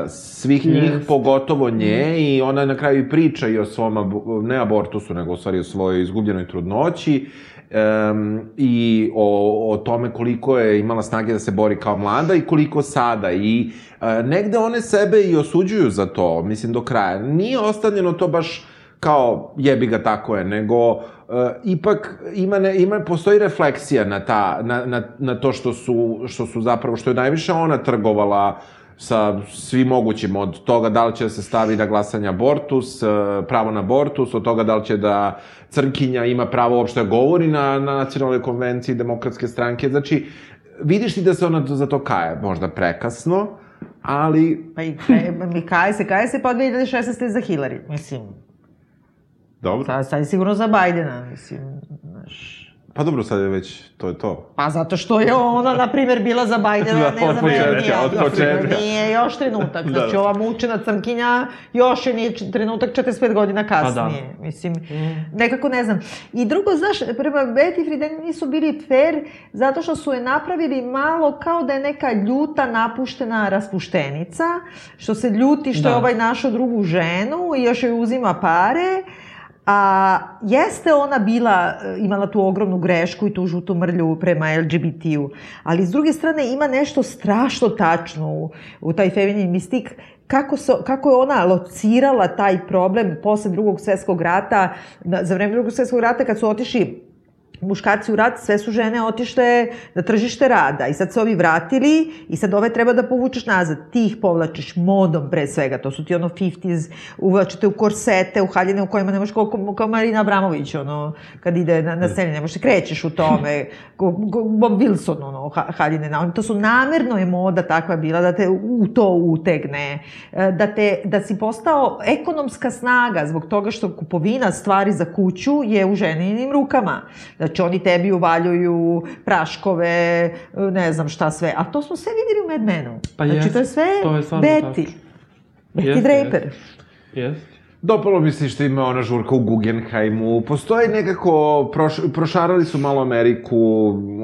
svih njih, Jest. pogotovo nje, i ona na kraju i priča i o svom, abu- ne abortusu, nego u stvari o svojoj izgubljenoj trudnoći, um, i o, o tome koliko je imala snage da se bori kao mlada i koliko sada. I uh, negde one sebe i osuđuju za to, mislim, do kraja. Nije ostavljeno to baš kao jebi ga tako je, nego uh, ipak ima, ne, ima, postoji refleksija na, ta, na, na, na to što su, što su zapravo, što je najviše ona trgovala sa svim mogućim, od toga da li će da se stavi na glasanje abortus, uh, pravo na abortus, od toga da li će da crnkinja ima pravo uopšte da govori na, na nacionalnoj konvenciji demokratske stranke, znači vidiš ti da se ona za to kaje, možda prekasno, ali Pa i pre, kaje se, kaje se pa od 2016. za Hillary, mislim. Dobro. Sad, sad je sigurno za Bajdena, mislim, znaš. Pa dobro, sad je već, to je to. Pa zato što je ona, na primjer, bila za Bajdena, Da, ne za Bernija. od početka. Nije još trenutak. Da, Znači, da. ova mučena crnkinja još je nije trenutak 45 godina kasnije. Mislim, nekako ne znam. I drugo, znaš, prema Betty Friedan nisu bili fair zato što su je napravili malo kao da je neka ljuta, napuštena raspuštenica, što se ljuti što Da. je ovaj našao drugu ženu i još joj uzima pare, A jeste ona bila, e, imala tu ogromnu grešku i tu žutu mrlju prema LGBT-u, ali s druge strane ima nešto strašno tačno u, u taj feminin mistik, kako, so, kako je ona locirala taj problem posle drugog svetskog rata, za vreme drugog svetskog rata kad su otišli muškarci u rat, sve su žene otišle na tržište rada i sad se ovi vratili i sad ove treba da povučeš nazad. Ti ih povlačiš modom pre svega, to su ti ono 50s, uvlačite u korsete, u haljine u kojima nemaš koliko, kao Marina Abramović, ono, kad ide na, na sceni, nemaš se krećeš u tome, Bob Wilson, ono, ha, haljine, na, to su namerno je moda takva bila da te u to utegne, e, da, te, da si postao ekonomska snaga zbog toga što kupovina stvari za kuću je u ženinim rukama. Znači, oni tebi uvaljuju praškove, ne znam šta sve. A to smo sve videli u Mad Menu. Pa znači, jest, to je sve to je Betty. tačno. Betty Jeste, Draper. Jest. Dopalo mi se što ima ona žurka u Guggenheimu. Postoji nekako, proš, prošarali su malo Ameriku,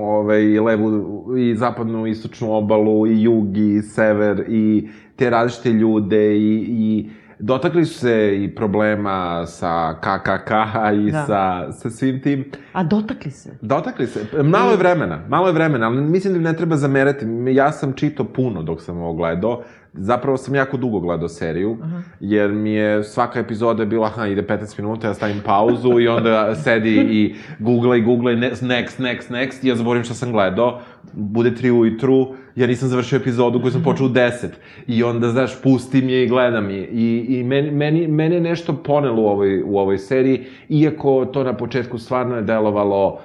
ovaj, levu i zapadnu, istočnu obalu, i jug, i sever, i te različite ljude, i, i dotakli su se i problema sa KKK i Da. sa, sa svim tim. A dotakli se. Dotakli se. Malo je vremena, malo je vremena, ali mislim da ne treba zamerati. Ja sam čitao puno dok sam ovo gledao. Zapravo sam jako dugo gledao seriju, jer mi je svaka epizoda bila, aha, ide 15 minuta, ja stavim pauzu i onda sedi i googla i googla i ne- next, next, next, i ja zaboravim šta sam gledao, bude 3 ujutru, ja nisam završio epizodu koju sam počeo u 10. I onda, znaš, pustim je i gledam je. I, i meni, meni, mene je nešto ponelo u ovoj, u ovoj seriji, iako to na početku stvarno je delovalo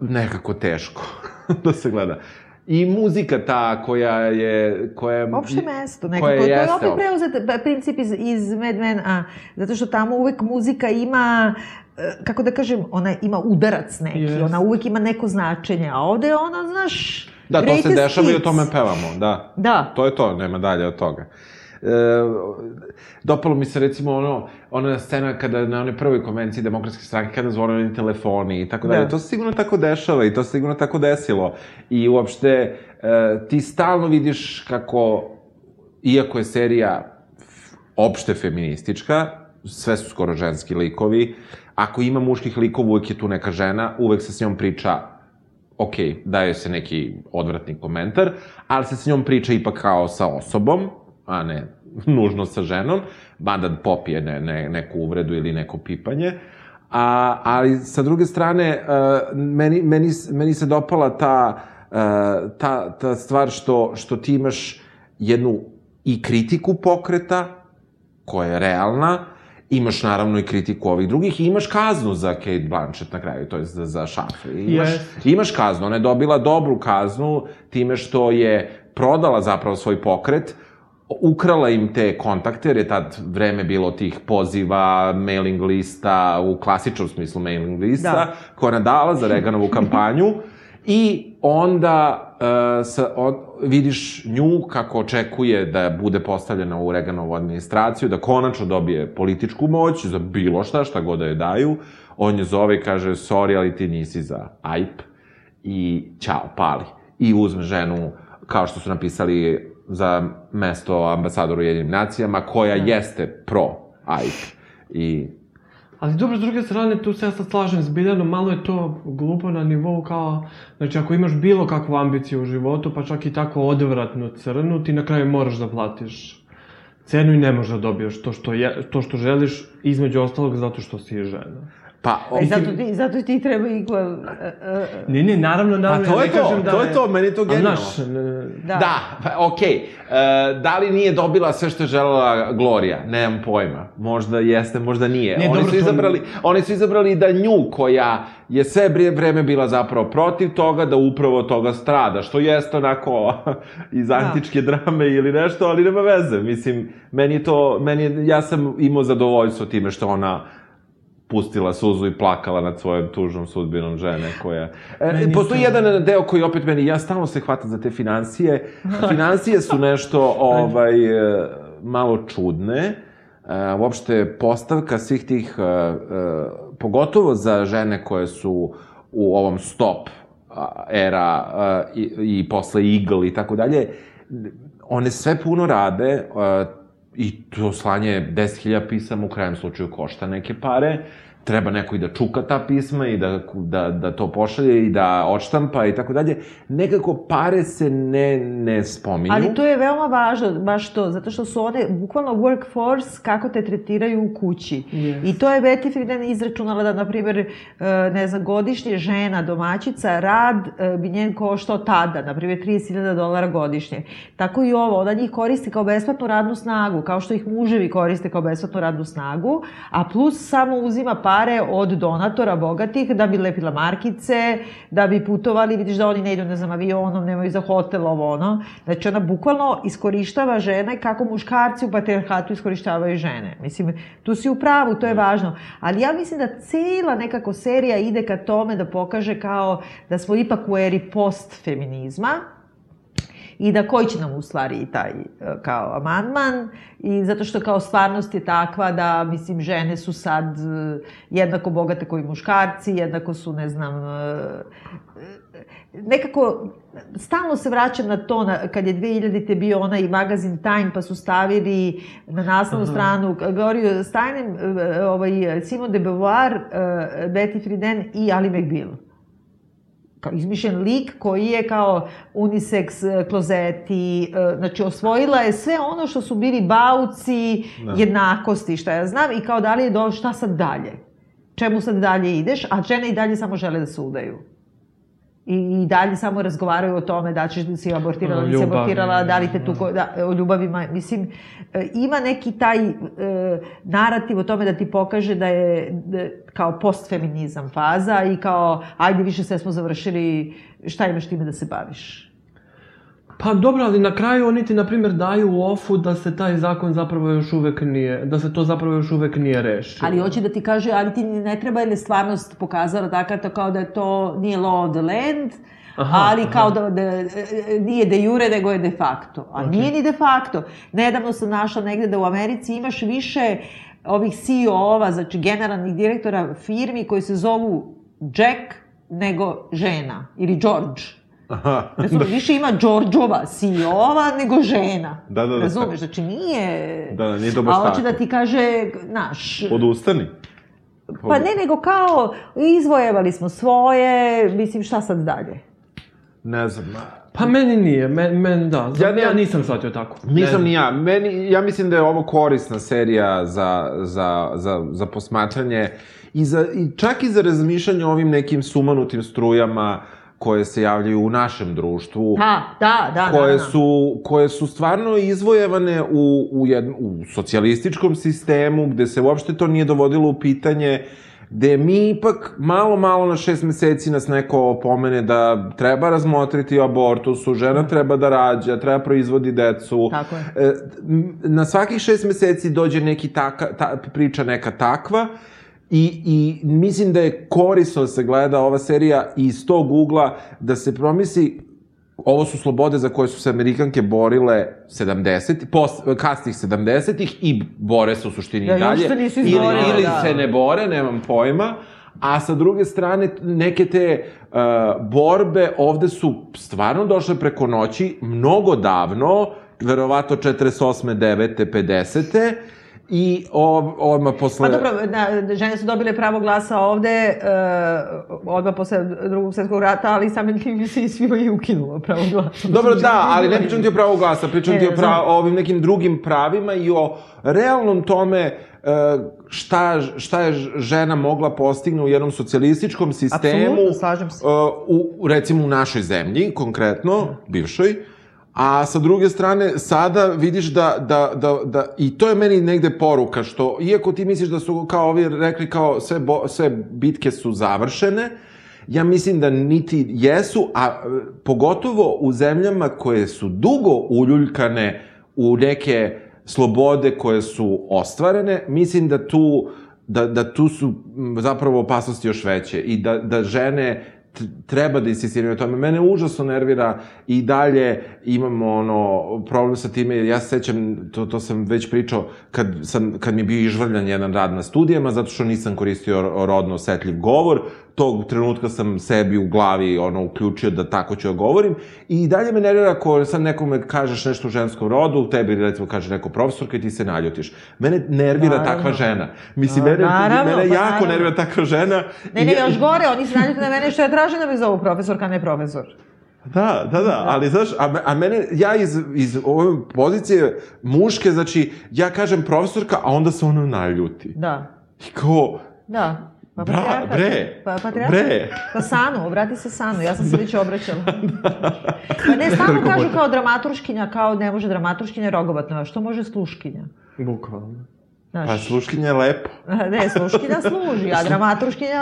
nekako teško da se gleda. I muzika ta koja je... Koja je Opšte mesto, nekako. koja to je opet op- preuzet pa, princip iz, iz Mad Men, a zato što tamo uvek muzika ima e, kako da kažem, ona ima udarac neki, Jest. ona uvek ima neko značenje, a ovde je ona, znaš, Da, to se dešava i o hits. tome pevamo, da. Da. To je to, nema dalje od toga. E, dopalo mi se recimo ono, ona scena kada na onoj prvoj konvenciji demokratske stranke kada zvone oni telefoni i tako dalje. Da. To se sigurno tako dešava i to se sigurno tako desilo. I uopšte e, ti stalno vidiš kako, iako je serija opšte feministička, sve su skoro ženski likovi, ako ima muških likova, uvek je tu neka žena, uvek se s njom priča ok, daje se neki odvratni komentar, ali se s njom priča ipak kao sa osobom, a ne nužno sa ženom, mada popije ne, ne, neku uvredu ili neko pipanje. A, ali sa druge strane, uh, meni, meni, meni se dopala ta, uh, ta, ta stvar što, što ti imaš jednu i kritiku pokreta, koja je realna, imaš naravno i kritiku ovih drugih i imaš kaznu za Kate Blanchett na kraju, to je za, za Šafri. Imaš, Jest. imaš kaznu, ona je dobila dobru kaznu time što je prodala zapravo svoj pokret, ukrala im te kontakte, jer je tad vreme bilo tih poziva, mailing lista, u klasičnom smislu mailing lista, Da. koja je dala za Reganovu kampanju, i onda uh, sa, on, vidiš nju kako očekuje da bude postavljena u Reganovu administraciju, da konačno dobije političku moć za bilo šta, šta god da je daju. On je zove i kaže, sorry, ali ti nisi za AIP i ćao, pali. I uzme ženu, kao što su napisali za mesto ambasadora u jedinim nacijama, koja jeste pro AIP. I Ali dobro, s druge strane, tu se ja sad slažem s Biljanom, malo je to glupo na nivou kao, znači ako imaš bilo kakvu ambiciju u životu, pa čak i tako odvratnu crnu, ti na kraju moraš da platiš cenu i ne možeš da dobiješ to što, je, to što želiš, između ostalog zato što si žena. Pa, I zato ti, zato ti treba equal... Uh, uh, Ne, ne, naravno, naravno, Pa to ja je ne to, kažem da to je to, meni je to genijalno. Znaš, ne- da. Da, pa, okej. E, da li nije dobila sve što je želela Gloria? Nemam pojma. Možda jeste, možda nije. Ne, oni, dobro, su to- izabrali, oni su izabrali da nju, koja je sve vreme bila zapravo protiv toga, da upravo toga strada, što jeste onako iz antičke drame ili nešto, ali nema veze. Mislim, meni je to, meni je, ja sam imao zadovoljstvo time što ona pustila suzu i plakala nad svojom tužnom sudbinom žene koja... E, postoji jedan deo koji opet meni, ja stalno se hvatam za te financije. Financije su nešto ovaj, e, malo čudne. E, uopšte, postavka svih tih, e, e, pogotovo za žene koje su u ovom stop era a, i, i posle Eagle i tako dalje, one sve puno rade, a, i to slanje 10.000 pisama u krajem slučaju košta neke pare, treba neko i da čuka ta pisma i da, da, da to pošalje i da odštampa i tako dalje. Nekako pare se ne, ne spominju. Ali to je veoma važno, baš to, zato što su one bukvalno workforce kako te tretiraju u kući. Yes. I to je Betty Friedan izračunala da, na primjer, e, ne znam, godišnje žena, domaćica, rad e, bi njen koštao tada, na primjer, 30.000 dolara godišnje. Tako i ovo, ona njih koristi kao besplatnu radnu snagu, kao što ih muževi koriste kao besplatnu radnu snagu, a plus samo uzima pare od donatora bogatih da bi lepila markice, da bi putovali, vidiš da oni ne idu, ne znam, avionom, nemaju za hotel, ovo ono. Znači, ona bukvalno iskorištava žene kako muškarci u patriarhatu iskorištavaju žene. Mislim, tu si u pravu, to je važno. Ali ja mislim da cela nekako serija ide ka tome da pokaže kao da smo ipak u eri post-feminizma, i da koji će nam u stvari i taj e, kao amandman i zato što kao stvarnost je takva da mislim žene su sad e, jednako bogate koji muškarci, jednako su ne znam e, nekako stalno se vraćam na to na, kad je 2000-te bio onaj magazin Time pa su stavili na naslovnu Aha. stranu govorio Steinem ovaj Simon de Beauvoir, Betty Friedan i Ali McBeal kao izmišljen lik koji je kao unisex e, klozeti, e, znači osvojila je sve ono što su bili bauci Da. jednakosti, šta ja znam, i kao da li je do, šta sad dalje? Čemu sad dalje ideš? A žene i dalje samo žele da se udaju. I, i dalje samo razgovaraju o tome da ćeš da si abortirala, nisi abortirala, da li te tu, da. ko- da, o ljubavima, mislim, e, ima neki taj e, narativ o tome da ti pokaže da je da, kao postfeminizam faza i kao, ajde više sve smo završili, šta imaš time da se baviš? Pa dobro, ali na kraju oni ti, na primjer, daju u ofu da se taj zakon zapravo još uvek nije, da se to zapravo još uvek nije rešilo. Ali hoće da ti kaže, ali ti ne treba ili je stvarnost pokazala takav to kao da je to nije law of the land, Aha, ali aha. kao da, da nije de jure, nego je de facto. A Ok. nije ni de facto. Nedavno sam našla negde da u Americi imaš više ovih CEO-ova, znači generalnih direktora firmi koji se zovu Jack nego žena ili George. Aha. Razumeš, više ima Đorđova CEO-ova nego žena. Da, da, da. Razumeš, znači nije... Da, da, nije to baš A hoće da ti kaže, naš... Odustani. Pa ne, nego kao, izvojevali smo svoje, mislim, šta sad dalje? Ne znam. Pa meni nije, men, men da, Ja ja, ne- ja nisam shvatio tako. Nisam ni ja. Meni, ja mislim da je ovo korisna serija za, za, za, za posmatranje i, za, i čak i za razmišljanje o ovim nekim sumanutim strujama koje se javljaju u našem društvu. Ha, da, da, koje da, da. su, koje su stvarno izvojevane u, u, jedn, u socijalističkom sistemu, gde se uopšte to nije dovodilo u pitanje, gde mi ipak malo, malo na šest meseci nas neko opomene da treba razmotriti abortusu, žena treba da rađa, treba proizvodi decu. Tako je. E, na svakih šest meseci dođe neki taka, ta, priča neka takva I, I mislim da je korisno da se gleda ova serija iz tog ugla, da se promisli ovo su slobode za koje su se Amerikanke borile 70, pos, kasnih 70-ih i bore se u suštini Ja, i još dalje. nisu ili, izborile, ili da. se ne bore, nemam pojma. A sa druge strane, neke te uh, borbe ovde su stvarno došle preko noći, mnogo davno, verovato 48. 9. 50. I ov, odmah posle... Pa dobro, da, žene su dobile pravo glasa ovde, uh, odmah posle drugog svjetskog rata, ali samim tim se i svima i ukinulo pravo glasa. Dobro, da, ali ne pričam ti o pravu glasa, pričam E, ti o, pra, znam. o ovim nekim drugim pravima i o realnom tome e, šta, šta je žena mogla postigne u jednom socijalističkom sistemu. Apsolutno, slažem se. e, u, u, recimo u našoj zemlji, konkretno, bivšoj, A sa druge strane, sada vidiš da, da, da, da, i to je meni negde poruka, što, iako ti misliš da su kao ovi rekli kao sve, bo, sve bitke su završene, ja mislim da niti jesu, a pogotovo u zemljama koje su dugo uljuljkane u neke slobode koje su ostvarene, mislim da tu da, da tu su zapravo opasnosti još veće i da, da žene treba da insistiraju na tome. Mene užasno nervira i dalje imamo ono problem sa time, ja se sećam, to, to sam već pričao, kad, sam, kad mi je bio izvrljan jedan rad na studijama, zato što nisam koristio ro- rodno osetljiv govor, tog trenutka sam sebi u glavi ono uključio da tako ću da govorim i dalje me nervira ako sad nekome kažeš nešto u ženskom rodu, tebi recimo kaže neko profesorka i ti se naljutiš. Mene nervira Naravno. takva žena. Mislim, mene, naravno, mene pa jako naravno. nervira takva žena. Ne, ne, još gore, oni se naljuti na mene što ja tražim da me zovu profesorka, ne profesor. Da, da, da, ali znaš, a, a mene, ja iz, iz ove pozicije muške, znači, ja kažem profesorka, a onda se ona naljuti. Da, I kao, da. Pa Bra, bre, Pa, patrijarhat. bre. Pa Sanu, obrati se Sanu, ja sam se već obraćala. Pa ne, stalno kažu kao dramaturškinja, kao ne može dramaturškinja rogobatno, a što može sluškinja? Bukvalno. Znaš, pa sluškinja je lepo. Ne, sluškinja služi, a dramaturškinja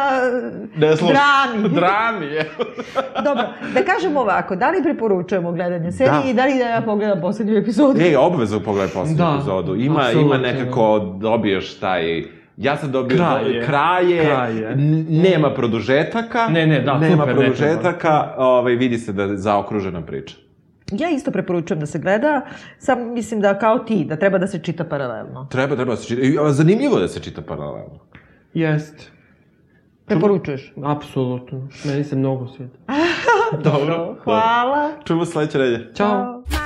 Ne sluši. drami. Drami je. Dobro, da kažemo ovako, da li preporučujemo gledanje serije Da. i da li da ja pogledam poslednju epizodu? Ej, obavezno pogledaj posljednju Da, epizodu. Ima, apsolutno. ima nekako, dobiješ taj... Ja sam dobio Kraj je. kraje, Kraj je. n- nema produžetaka, Ne, ne, da, nema super, ne produžetaka, ovaj, vidi se da je zaokružena priča. Ja isto preporučujem da se gleda, sam mislim da kao ti, da treba da se čita paralelno. Treba, treba da se čita. Zanimljivo da se čita paralelno. Jest. Preporučuješ? Apsolutno. Meni se mnogo svijeta. Dobro. Hvala. Čujemo sledeće redje. Ćao. Ćao.